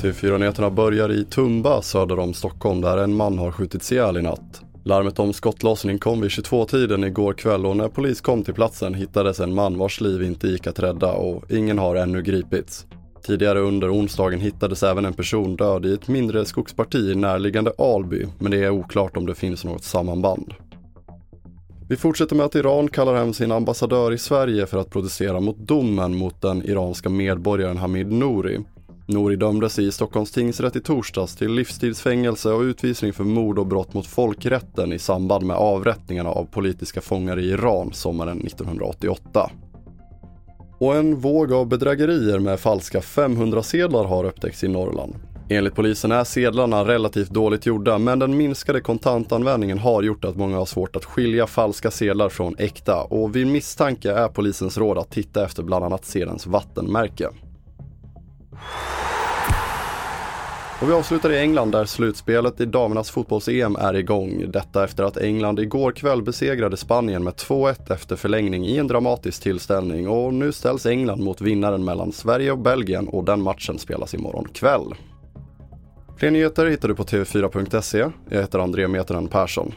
TV4-nyheterna börjar i Tumba söder om Stockholm där en man har skjutits ihjäl i natt. Larmet om skottlossning kom vid 22-tiden igår kväll och när polis kom till platsen hittades en man vars liv inte gick att rädda och ingen har ännu gripits. Tidigare under onsdagen hittades även en person död i ett mindre skogsparti i närliggande Alby, men det är oklart om det finns något sammanband. Vi fortsätter med att Iran kallar hem sin ambassadör i Sverige för att protestera mot domen mot den iranska medborgaren Hamid Nouri. Nouri dömdes i Stockholms tingsrätt i torsdags till livstidsfängelse och utvisning för mord och brott mot folkrätten i samband med avrättningarna av politiska fångar i Iran sommaren 1988. Och en våg av bedrägerier med falska 500-sedlar har upptäckts i Norrland. Enligt polisen är sedlarna relativt dåligt gjorda men den minskade kontantanvändningen har gjort att många har svårt att skilja falska sedlar från äkta och vid misstanke är polisens råd att titta efter bland annat sedelns vattenmärke. Och vi avslutar i England där slutspelet i damernas fotbolls-EM är igång. Detta efter att England igår kväll besegrade Spanien med 2-1 efter förlängning i en dramatisk tillställning och nu ställs England mot vinnaren mellan Sverige och Belgien och den matchen spelas imorgon kväll. Fler nyheter hittar du på tv4.se. Jag heter André Meteren Persson.